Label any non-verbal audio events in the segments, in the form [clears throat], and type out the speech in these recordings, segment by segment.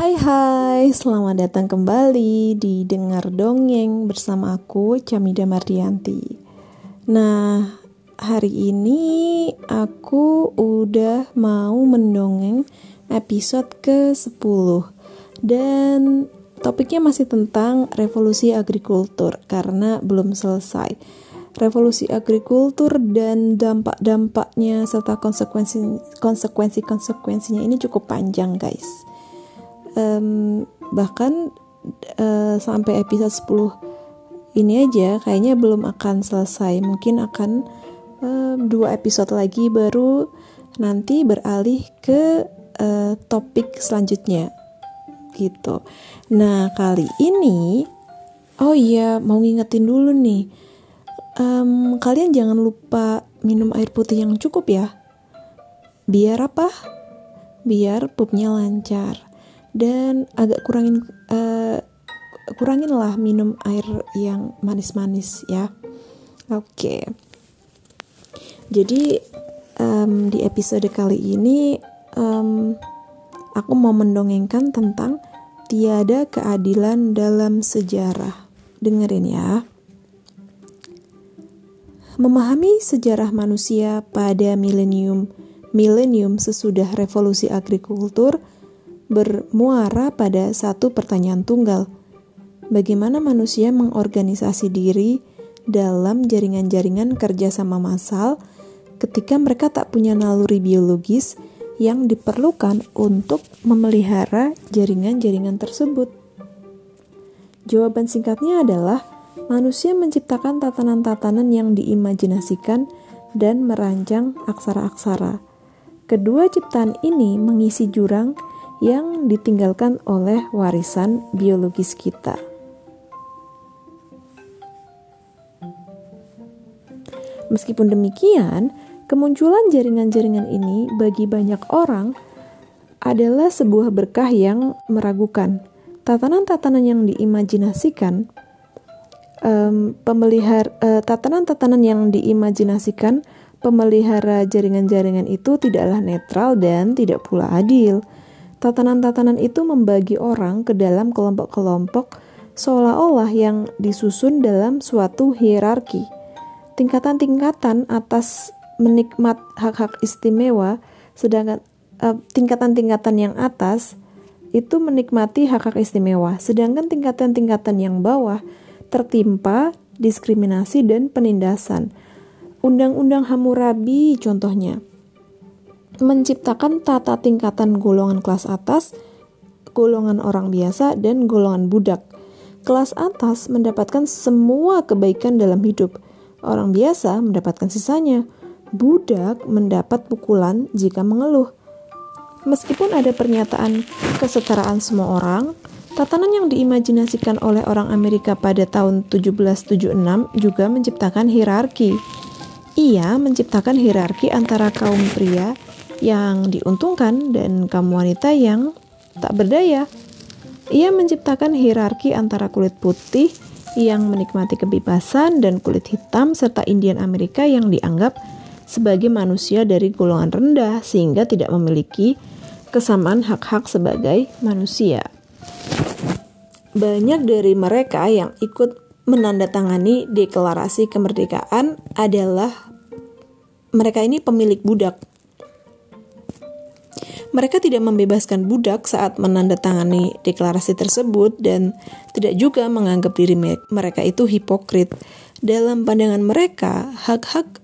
Hai hai, selamat datang kembali di Dengar Dongeng bersama aku Camida Mardianti. Nah, hari ini aku udah mau mendongeng episode ke-10 Dan topiknya masih tentang revolusi agrikultur karena belum selesai. Revolusi agrikultur dan dampak-dampaknya serta konsekuensi konsekuensi konsekuensinya ini cukup panjang guys um, bahkan uh, sampai episode 10 ini aja kayaknya belum akan selesai. Mungkin akan um, dua episode lagi baru nanti beralih ke uh, topik selanjutnya. Gitu. Nah kali ini oh iya mau ngingetin dulu nih. Um, kalian jangan lupa minum air putih yang cukup ya. Biar apa? Biar pupnya lancar dan agak kurangin uh, kuranginlah minum air yang manis-manis ya. Oke. Okay. jadi um, di episode kali ini um, aku mau mendongengkan tentang tiada keadilan dalam sejarah. Dengerin ya. Memahami sejarah manusia pada milenium milenium sesudah revolusi agrikultur bermuara pada satu pertanyaan tunggal. Bagaimana manusia mengorganisasi diri dalam jaringan-jaringan kerjasama massal ketika mereka tak punya naluri biologis yang diperlukan untuk memelihara jaringan-jaringan tersebut? Jawaban singkatnya adalah manusia menciptakan tatanan-tatanan yang diimajinasikan dan merancang aksara-aksara. Kedua ciptaan ini mengisi jurang yang ditinggalkan oleh warisan biologis kita. Meskipun demikian, kemunculan jaringan-jaringan ini bagi banyak orang adalah sebuah berkah yang meragukan. Tatanan-tatanan yang diimajinasikan, um, pemelihar uh, tatanan-tatanan yang diimajinasikan pemelihara jaringan-jaringan itu tidaklah netral dan tidak pula adil. Tatanan-tatanan itu membagi orang ke dalam kelompok-kelompok seolah-olah yang disusun dalam suatu hierarki. Tingkatan-tingkatan atas menikmat hak-hak istimewa, sedangkan uh, tingkatan-tingkatan yang atas itu menikmati hak-hak istimewa, sedangkan tingkatan-tingkatan yang bawah tertimpa diskriminasi dan penindasan. Undang-undang Hammurabi contohnya menciptakan tata tingkatan golongan kelas atas, golongan orang biasa, dan golongan budak. Kelas atas mendapatkan semua kebaikan dalam hidup. Orang biasa mendapatkan sisanya. Budak mendapat pukulan jika mengeluh. Meskipun ada pernyataan kesetaraan semua orang, tatanan yang diimajinasikan oleh orang Amerika pada tahun 1776 juga menciptakan hierarki. Ia menciptakan hierarki antara kaum pria yang diuntungkan dan kaum wanita yang tak berdaya. Ia menciptakan hierarki antara kulit putih yang menikmati kebebasan dan kulit hitam serta Indian Amerika yang dianggap sebagai manusia dari golongan rendah sehingga tidak memiliki kesamaan hak-hak sebagai manusia. Banyak dari mereka yang ikut menandatangani deklarasi kemerdekaan adalah mereka ini pemilik budak mereka tidak membebaskan budak saat menandatangani deklarasi tersebut dan tidak juga menganggap diri mereka itu hipokrit. Dalam pandangan mereka, hak-hak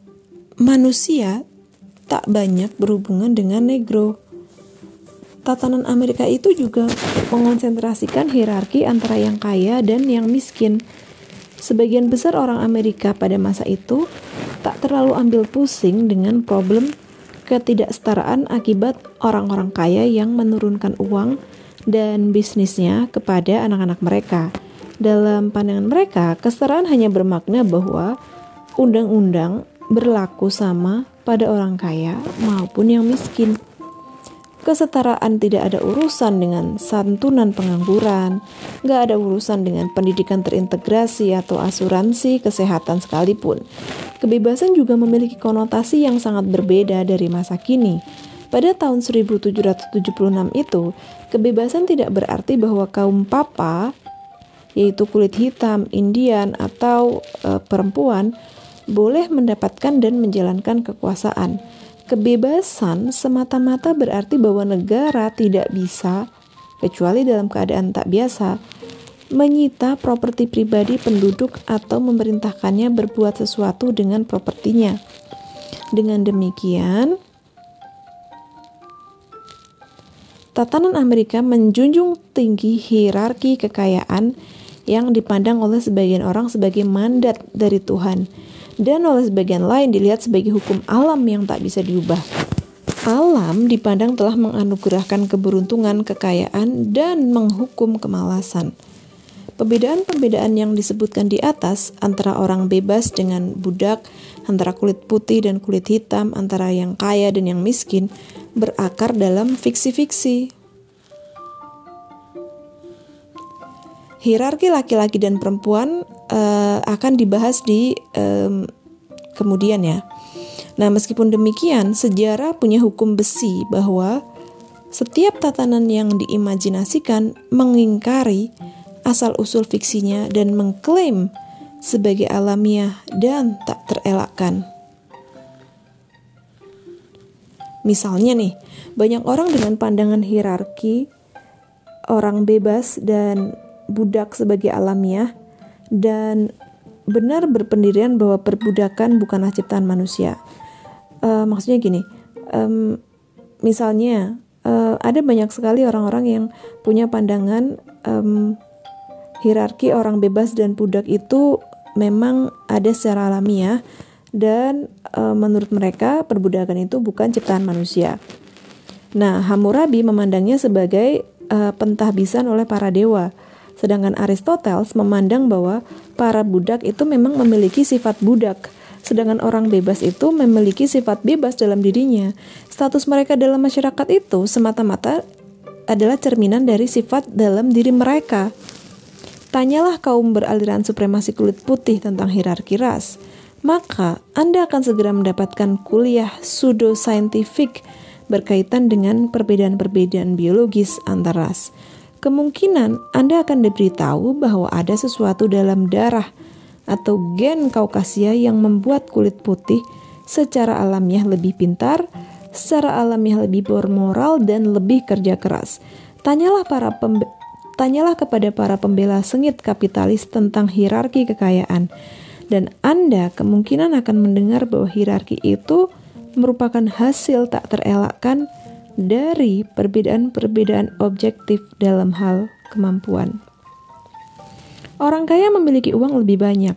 manusia tak banyak berhubungan dengan negro. Tatanan Amerika itu juga mengonsentrasikan hierarki antara yang kaya dan yang miskin. Sebagian besar orang Amerika pada masa itu tak terlalu ambil pusing dengan problem ketidaksetaraan akibat orang-orang kaya yang menurunkan uang dan bisnisnya kepada anak-anak mereka. Dalam pandangan mereka, kesetaraan hanya bermakna bahwa undang-undang berlaku sama pada orang kaya maupun yang miskin. Kesetaraan tidak ada urusan dengan santunan pengangguran, nggak ada urusan dengan pendidikan terintegrasi atau asuransi kesehatan sekalipun. Kebebasan juga memiliki konotasi yang sangat berbeda dari masa kini. Pada tahun 1776 itu, kebebasan tidak berarti bahwa kaum papa, yaitu kulit hitam, Indian, atau e, perempuan, boleh mendapatkan dan menjalankan kekuasaan. Kebebasan semata-mata berarti bahwa negara tidak bisa, kecuali dalam keadaan tak biasa, menyita properti pribadi penduduk atau memerintahkannya berbuat sesuatu dengan propertinya. Dengan demikian, tatanan Amerika menjunjung tinggi hierarki kekayaan yang dipandang oleh sebagian orang sebagai mandat dari Tuhan dan oleh sebagian lain dilihat sebagai hukum alam yang tak bisa diubah. Alam dipandang telah menganugerahkan keberuntungan, kekayaan, dan menghukum kemalasan. Perbedaan-perbedaan yang disebutkan di atas antara orang bebas dengan budak, antara kulit putih dan kulit hitam, antara yang kaya dan yang miskin, berakar dalam fiksi-fiksi. Hierarki laki-laki dan perempuan uh, akan dibahas di um, kemudian ya. Nah, meskipun demikian, sejarah punya hukum besi bahwa setiap tatanan yang diimajinasikan mengingkari asal-usul fiksinya dan mengklaim sebagai alamiah dan tak terelakkan. Misalnya nih, banyak orang dengan pandangan hierarki, orang bebas dan budak sebagai alamiah, dan benar berpendirian bahwa perbudakan bukanlah ciptaan manusia. Uh, maksudnya gini, um, misalnya uh, ada banyak sekali orang-orang yang punya pandangan um, hierarki orang bebas dan budak itu memang ada secara alamiah dan e, menurut mereka perbudakan itu bukan ciptaan manusia. Nah, Hammurabi memandangnya sebagai e, pentahbisan oleh para dewa. Sedangkan Aristoteles memandang bahwa para budak itu memang memiliki sifat budak, sedangkan orang bebas itu memiliki sifat bebas dalam dirinya. Status mereka dalam masyarakat itu semata-mata adalah cerminan dari sifat dalam diri mereka. Tanyalah kaum beraliran supremasi kulit putih tentang hierarki ras, maka Anda akan segera mendapatkan kuliah pseudo-scientific berkaitan dengan perbedaan-perbedaan biologis antar ras. Kemungkinan Anda akan diberitahu bahwa ada sesuatu dalam darah atau gen Kaukasia yang membuat kulit putih secara alamiah lebih pintar, secara alamiah lebih bermoral dan lebih kerja keras. Tanyalah para Tanyalah kepada para pembela sengit kapitalis tentang hierarki kekayaan, dan Anda kemungkinan akan mendengar bahwa hierarki itu merupakan hasil tak terelakkan dari perbedaan-perbedaan objektif dalam hal kemampuan. Orang kaya memiliki uang lebih banyak.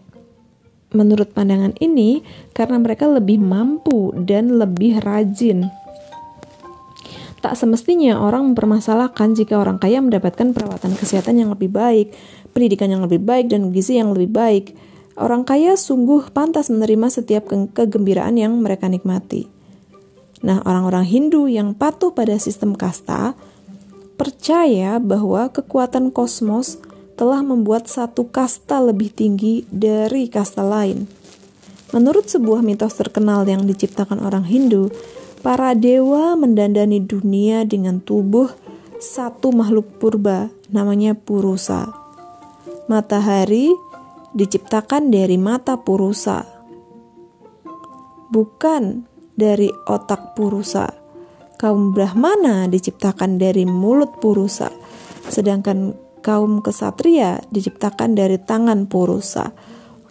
Menurut pandangan ini, karena mereka lebih mampu dan lebih rajin Tak semestinya orang mempermasalahkan jika orang kaya mendapatkan perawatan kesehatan yang lebih baik, pendidikan yang lebih baik, dan gizi yang lebih baik. Orang kaya sungguh pantas menerima setiap ke kegembiraan yang mereka nikmati. Nah, orang-orang Hindu yang patuh pada sistem kasta percaya bahwa kekuatan kosmos telah membuat satu kasta lebih tinggi dari kasta lain. Menurut sebuah mitos terkenal yang diciptakan orang Hindu, Para dewa mendandani dunia dengan tubuh satu makhluk purba, namanya Purusa. Matahari diciptakan dari mata Purusa, bukan dari otak Purusa. Kaum Brahmana diciptakan dari mulut Purusa, sedangkan kaum kesatria diciptakan dari tangan Purusa.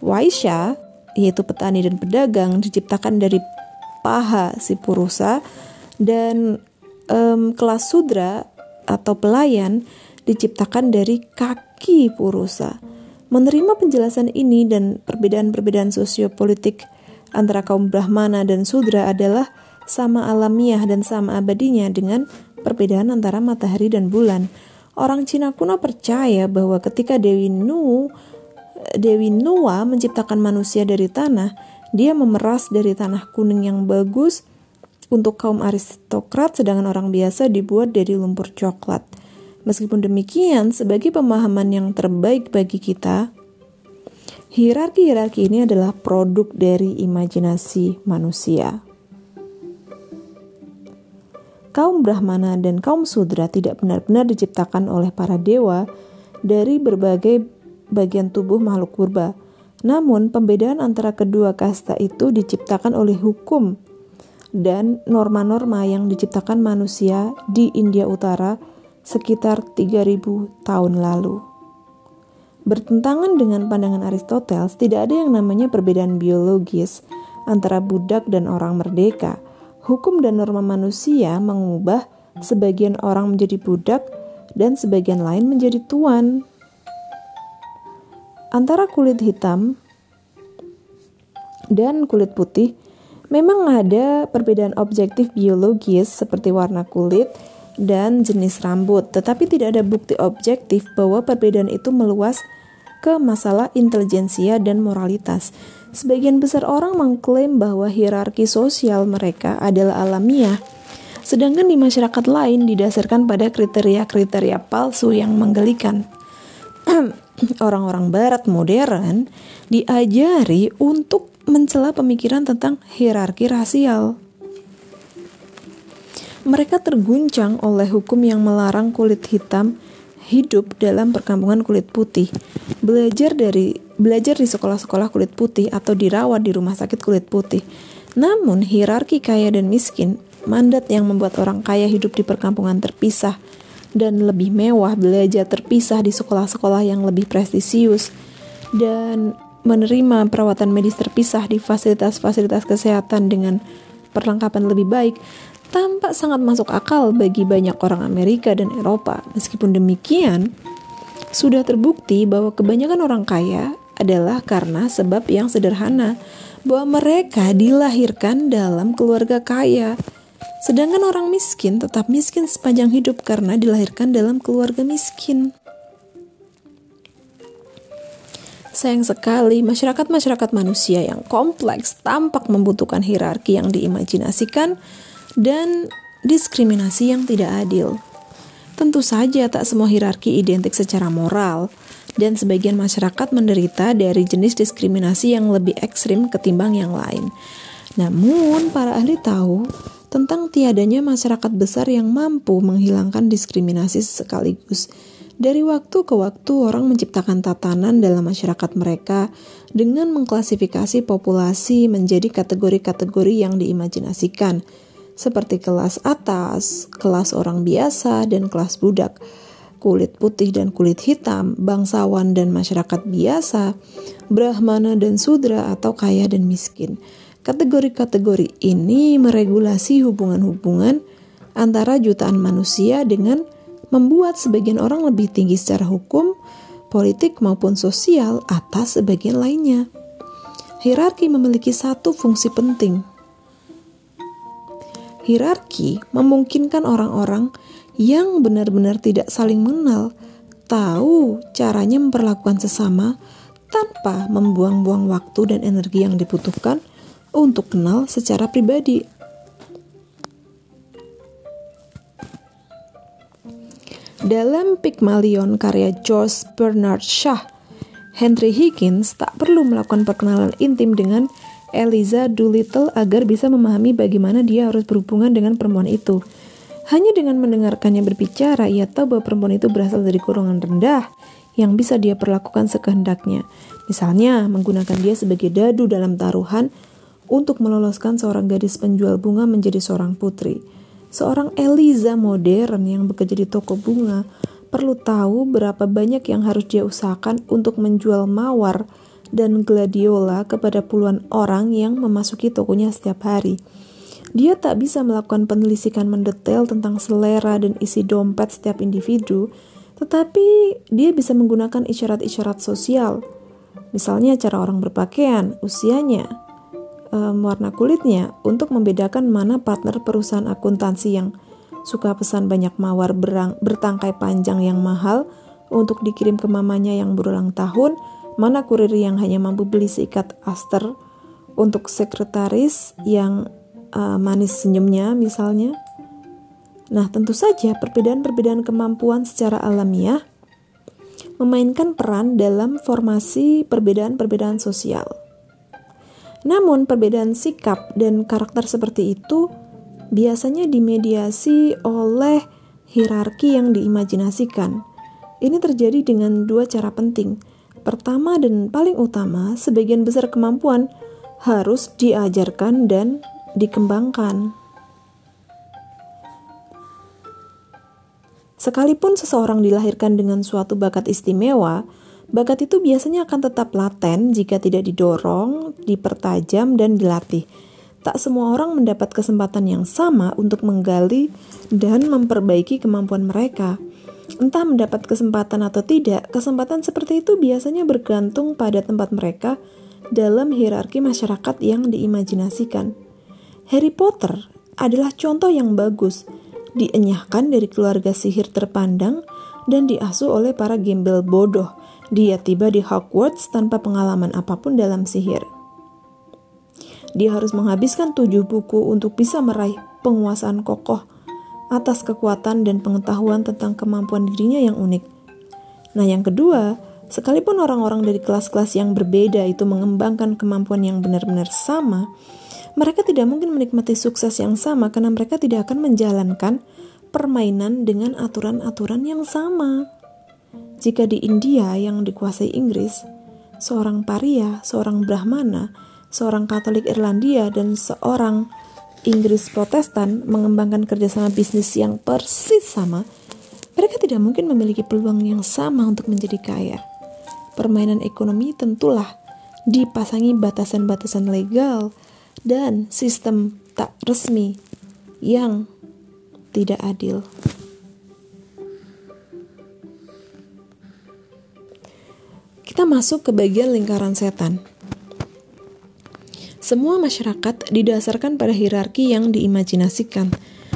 Waisya, yaitu petani dan pedagang, diciptakan dari paha si purusa dan um, kelas sudra atau pelayan diciptakan dari kaki purusa. Menerima penjelasan ini dan perbedaan-perbedaan sosiopolitik antara kaum Brahmana dan Sudra adalah sama alamiah dan sama abadinya dengan perbedaan antara matahari dan bulan. Orang Cina kuno percaya bahwa ketika Dewi Nu Dewi Nuwa menciptakan manusia dari tanah, dia memeras dari tanah kuning yang bagus untuk kaum aristokrat, sedangkan orang biasa dibuat dari lumpur coklat. Meskipun demikian, sebagai pemahaman yang terbaik bagi kita, hierarki-hierarki ini adalah produk dari imajinasi manusia. kaum Brahmana dan kaum Sudra tidak benar-benar diciptakan oleh para dewa dari berbagai bagian tubuh makhluk purba. Namun, pembedaan antara kedua kasta itu diciptakan oleh hukum dan norma-norma yang diciptakan manusia di India Utara sekitar 3000 tahun lalu. Bertentangan dengan pandangan Aristoteles, tidak ada yang namanya perbedaan biologis antara budak dan orang merdeka. Hukum dan norma manusia mengubah sebagian orang menjadi budak dan sebagian lain menjadi tuan. Antara kulit hitam dan kulit putih Memang ada perbedaan objektif biologis seperti warna kulit dan jenis rambut, tetapi tidak ada bukti objektif bahwa perbedaan itu meluas ke masalah intelijensia dan moralitas. Sebagian besar orang mengklaim bahwa hierarki sosial mereka adalah alamiah, sedangkan di masyarakat lain didasarkan pada kriteria-kriteria palsu yang menggelikan. [clears throat] Orang-orang barat modern diajari untuk mencela pemikiran tentang hierarki rasial. Mereka terguncang oleh hukum yang melarang kulit hitam hidup dalam perkampungan kulit putih. Belajar dari belajar di sekolah-sekolah kulit putih atau dirawat di rumah sakit kulit putih. Namun hierarki kaya dan miskin, mandat yang membuat orang kaya hidup di perkampungan terpisah dan lebih mewah belajar terpisah di sekolah-sekolah yang lebih prestisius dan menerima perawatan medis terpisah di fasilitas-fasilitas kesehatan dengan perlengkapan lebih baik tampak sangat masuk akal bagi banyak orang Amerika dan Eropa. Meskipun demikian, sudah terbukti bahwa kebanyakan orang kaya adalah karena sebab yang sederhana, bahwa mereka dilahirkan dalam keluarga kaya. Sedangkan orang miskin tetap miskin sepanjang hidup karena dilahirkan dalam keluarga miskin. Sayang sekali, masyarakat-masyarakat manusia yang kompleks tampak membutuhkan hierarki yang diimajinasikan dan diskriminasi yang tidak adil. Tentu saja tak semua hierarki identik secara moral, dan sebagian masyarakat menderita dari jenis diskriminasi yang lebih ekstrim ketimbang yang lain. Namun, para ahli tahu tentang tiadanya masyarakat besar yang mampu menghilangkan diskriminasi sekaligus dari waktu ke waktu orang menciptakan tatanan dalam masyarakat mereka dengan mengklasifikasi populasi menjadi kategori-kategori yang diimajinasikan, seperti kelas atas, kelas orang biasa, dan kelas budak, kulit putih dan kulit hitam, bangsawan dan masyarakat biasa, brahmana dan sudra atau kaya dan miskin. Kategori-kategori ini meregulasi hubungan-hubungan antara jutaan manusia dengan membuat sebagian orang lebih tinggi secara hukum, politik maupun sosial atas sebagian lainnya. Hierarki memiliki satu fungsi penting. Hierarki memungkinkan orang-orang yang benar-benar tidak saling mengenal tahu caranya memperlakukan sesama tanpa membuang-buang waktu dan energi yang dibutuhkan untuk kenal secara pribadi. Dalam Pygmalion karya George Bernard Shaw, Henry Higgins tak perlu melakukan perkenalan intim dengan Eliza Doolittle agar bisa memahami bagaimana dia harus berhubungan dengan perempuan itu. Hanya dengan mendengarkannya berbicara, ia tahu bahwa perempuan itu berasal dari golongan rendah yang bisa dia perlakukan sekehendaknya. Misalnya, menggunakan dia sebagai dadu dalam taruhan untuk meloloskan seorang gadis penjual bunga menjadi seorang putri. Seorang Eliza modern yang bekerja di toko bunga perlu tahu berapa banyak yang harus dia usahakan untuk menjual mawar dan gladiola kepada puluhan orang yang memasuki tokonya setiap hari. Dia tak bisa melakukan penelusuran mendetail tentang selera dan isi dompet setiap individu, tetapi dia bisa menggunakan isyarat-isyarat sosial. Misalnya cara orang berpakaian, usianya, um, warna kulitnya untuk membedakan mana partner perusahaan akuntansi yang suka pesan banyak mawar berang, bertangkai panjang yang mahal untuk dikirim ke mamanya yang berulang tahun, mana kurir yang hanya mampu beli seikat aster untuk sekretaris yang uh, manis senyumnya misalnya. Nah, tentu saja perbedaan-perbedaan kemampuan secara alamiah memainkan peran dalam formasi perbedaan-perbedaan sosial. Namun, perbedaan sikap dan karakter seperti itu biasanya dimediasi oleh hierarki yang diimajinasikan. Ini terjadi dengan dua cara penting. Pertama dan paling utama, sebagian besar kemampuan harus diajarkan dan dikembangkan. Sekalipun seseorang dilahirkan dengan suatu bakat istimewa, bakat itu biasanya akan tetap laten jika tidak didorong, dipertajam, dan dilatih. Tak semua orang mendapat kesempatan yang sama untuk menggali dan memperbaiki kemampuan mereka. Entah mendapat kesempatan atau tidak, kesempatan seperti itu biasanya bergantung pada tempat mereka dalam hierarki masyarakat yang diimajinasikan. Harry Potter adalah contoh yang bagus dienyahkan dari keluarga sihir terpandang dan diasuh oleh para gembel bodoh. Dia tiba di Hogwarts tanpa pengalaman apa pun dalam sihir. Dia harus menghabiskan tujuh buku untuk bisa meraih penguasaan kokoh atas kekuatan dan pengetahuan tentang kemampuan dirinya yang unik. Nah, yang kedua, sekalipun orang-orang dari kelas-kelas yang berbeda itu mengembangkan kemampuan yang benar-benar sama, mereka tidak mungkin menikmati sukses yang sama karena mereka tidak akan menjalankan permainan dengan aturan-aturan yang sama. Jika di India yang dikuasai Inggris, seorang paria, seorang Brahmana, seorang Katolik Irlandia, dan seorang Inggris Protestan mengembangkan kerjasama bisnis yang persis sama, mereka tidak mungkin memiliki peluang yang sama untuk menjadi kaya. Permainan ekonomi tentulah dipasangi batasan-batasan legal, dan sistem tak resmi yang tidak adil. Kita masuk ke bagian lingkaran setan. Semua masyarakat didasarkan pada hierarki yang diimajinasikan,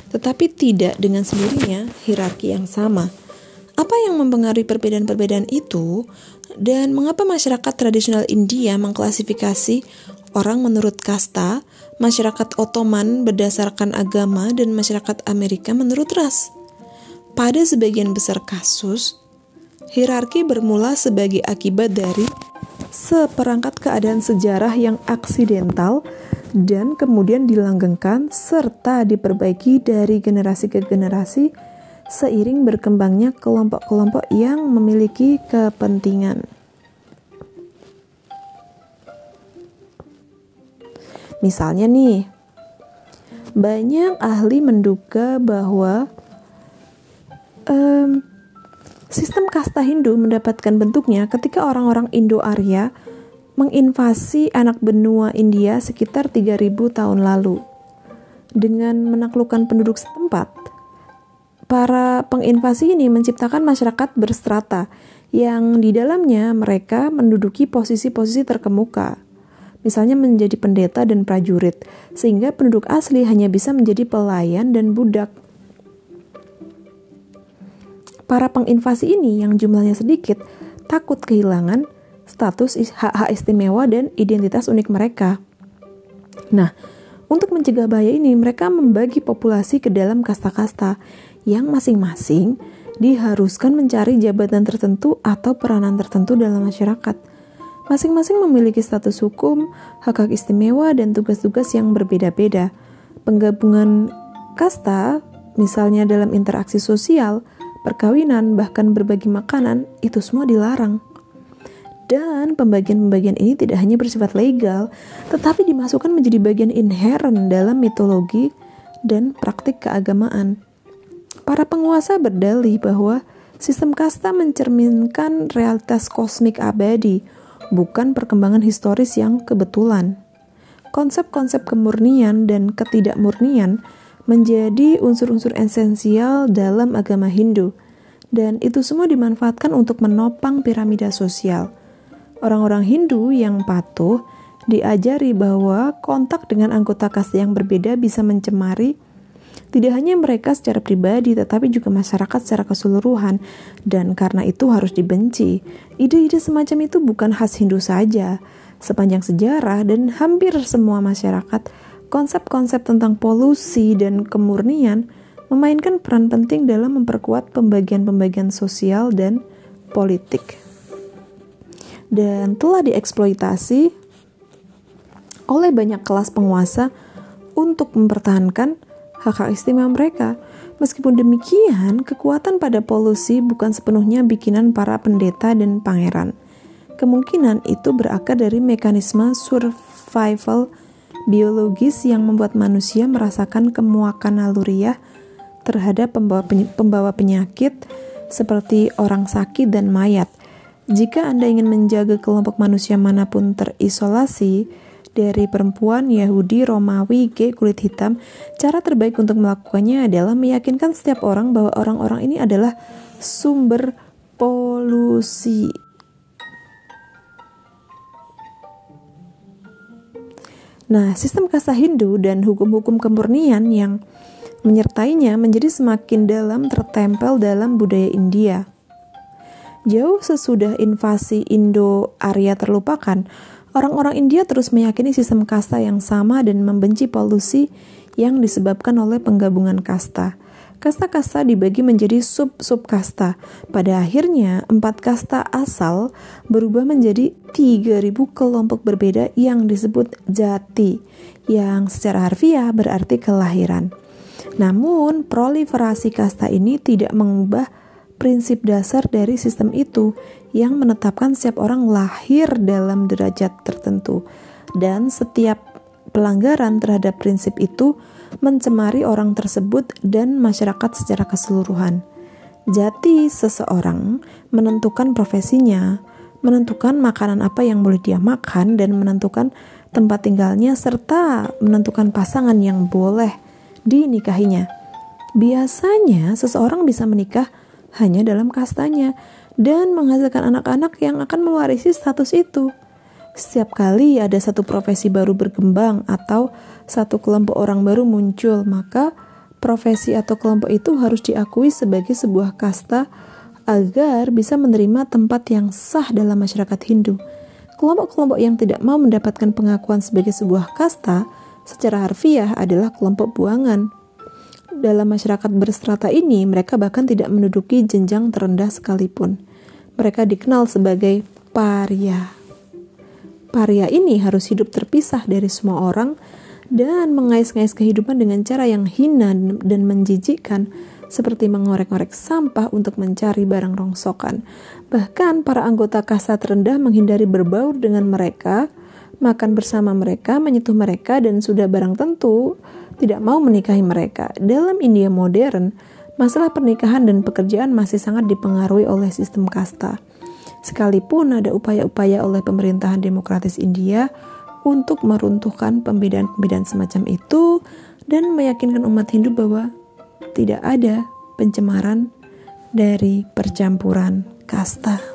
tetapi tidak dengan sendirinya hierarki yang sama. Apa yang mempengaruhi perbedaan-perbedaan itu, dan mengapa masyarakat tradisional India mengklasifikasi orang menurut kasta, masyarakat Ottoman berdasarkan agama, dan masyarakat Amerika menurut ras. Pada sebagian besar kasus, hierarki bermula sebagai akibat dari seperangkat keadaan sejarah yang aksidental dan kemudian dilanggengkan serta diperbaiki dari generasi ke generasi seiring berkembangnya kelompok-kelompok yang memiliki kepentingan. Misalnya nih, banyak ahli menduga bahwa um, sistem kasta Hindu mendapatkan bentuknya ketika orang-orang Indo-Arya menginvasi anak benua India sekitar 3000 tahun lalu. Dengan menaklukkan penduduk setempat, para penginvasi ini menciptakan masyarakat berstrata yang di dalamnya mereka menduduki posisi-posisi terkemuka misalnya menjadi pendeta dan prajurit, sehingga penduduk asli hanya bisa menjadi pelayan dan budak. Para penginvasi ini yang jumlahnya sedikit takut kehilangan status hak-hak istimewa dan identitas unik mereka. Nah, untuk mencegah bahaya ini, mereka membagi populasi ke dalam kasta-kasta yang masing-masing diharuskan mencari jabatan tertentu atau peranan tertentu dalam masyarakat Masing-masing memiliki status hukum, hak-hak istimewa, dan tugas-tugas yang berbeda-beda. Penggabungan kasta, misalnya dalam interaksi sosial, perkawinan, bahkan berbagi makanan, itu semua dilarang. Dan pembagian-pembagian ini tidak hanya bersifat legal, tetapi dimasukkan menjadi bagian inherent dalam mitologi dan praktik keagamaan. Para penguasa berdalih bahwa sistem kasta mencerminkan realitas kosmik abadi, bukan perkembangan historis yang kebetulan. Konsep-konsep kemurnian dan ketidakmurnian menjadi unsur-unsur esensial dalam agama Hindu, dan itu semua dimanfaatkan untuk menopang piramida sosial. Orang-orang Hindu yang patuh diajari bahwa kontak dengan anggota kasta yang berbeda bisa mencemari tidak hanya mereka secara pribadi, tetapi juga masyarakat secara keseluruhan, dan karena itu harus dibenci. Ide-ide semacam itu bukan khas Hindu saja. Sepanjang sejarah dan hampir semua masyarakat, konsep-konsep tentang polusi dan kemurnian memainkan peran penting dalam memperkuat pembagian-pembagian sosial dan politik. Dan telah dieksploitasi oleh banyak kelas penguasa untuk mempertahankan hak-hak istimewa mereka. Meskipun demikian, kekuatan pada polusi bukan sepenuhnya bikinan para pendeta dan pangeran. Kemungkinan itu berakar dari mekanisme survival biologis yang membuat manusia merasakan kemuakan naluriah terhadap pembawa penyakit seperti orang sakit dan mayat. Jika Anda ingin menjaga kelompok manusia mana pun terisolasi, dari perempuan Yahudi, Romawi, G, kulit hitam, cara terbaik untuk melakukannya adalah meyakinkan setiap orang bahwa orang-orang ini adalah sumber polusi. Nah, sistem kasta Hindu dan hukum-hukum kemurnian yang menyertainya menjadi semakin dalam tertempel dalam budaya India. Jauh sesudah invasi Indo-Arya terlupakan, orang-orang India terus meyakini sistem kasta yang sama dan membenci polusi yang disebabkan oleh penggabungan kasta. Kasta-kasta dibagi menjadi sub-sub kasta. Pada akhirnya, empat kasta asal berubah menjadi 3000 kelompok berbeda yang disebut jati, yang secara harfiah berarti kelahiran. Namun, proliferasi kasta ini tidak mengubah prinsip dasar dari sistem itu yang menetapkan setiap orang lahir dalam derajat tertentu dan setiap pelanggaran terhadap prinsip itu mencemari orang tersebut dan masyarakat secara keseluruhan. Jati seseorang menentukan profesinya, menentukan makanan apa yang boleh dia makan dan menentukan tempat tinggalnya serta menentukan pasangan yang boleh dinikahinya. Biasanya seseorang bisa menikah hanya dalam kastanya dan menghasilkan anak-anak yang akan mewarisi status itu. Setiap kali ada satu profesi baru berkembang atau satu kelompok orang baru muncul, maka profesi atau kelompok itu harus diakui sebagai sebuah kasta agar bisa menerima tempat yang sah dalam masyarakat Hindu. Kelompok-kelompok yang tidak mau mendapatkan pengakuan sebagai sebuah kasta secara harfiah adalah kelompok buangan. Dalam masyarakat berstrata ini, mereka bahkan tidak menduduki jenjang terendah sekalipun. Mereka dikenal sebagai paria. Paria ini harus hidup terpisah dari semua orang dan mengais-ngais kehidupan dengan cara yang hina dan menjijikkan, seperti mengorek-ngorek sampah untuk mencari barang rongsokan. Bahkan para anggota kasta terendah menghindari berbaur dengan mereka makan bersama mereka, menyentuh mereka, dan sudah barang tentu tidak mau menikahi mereka. Dalam India modern, masalah pernikahan dan pekerjaan masih sangat dipengaruhi oleh sistem kasta. Sekalipun ada upaya-upaya oleh pemerintahan demokratis India untuk meruntuhkan pembedaan-pembedaan semacam itu dan meyakinkan umat Hindu bahwa tidak ada pencemaran dari percampuran kasta.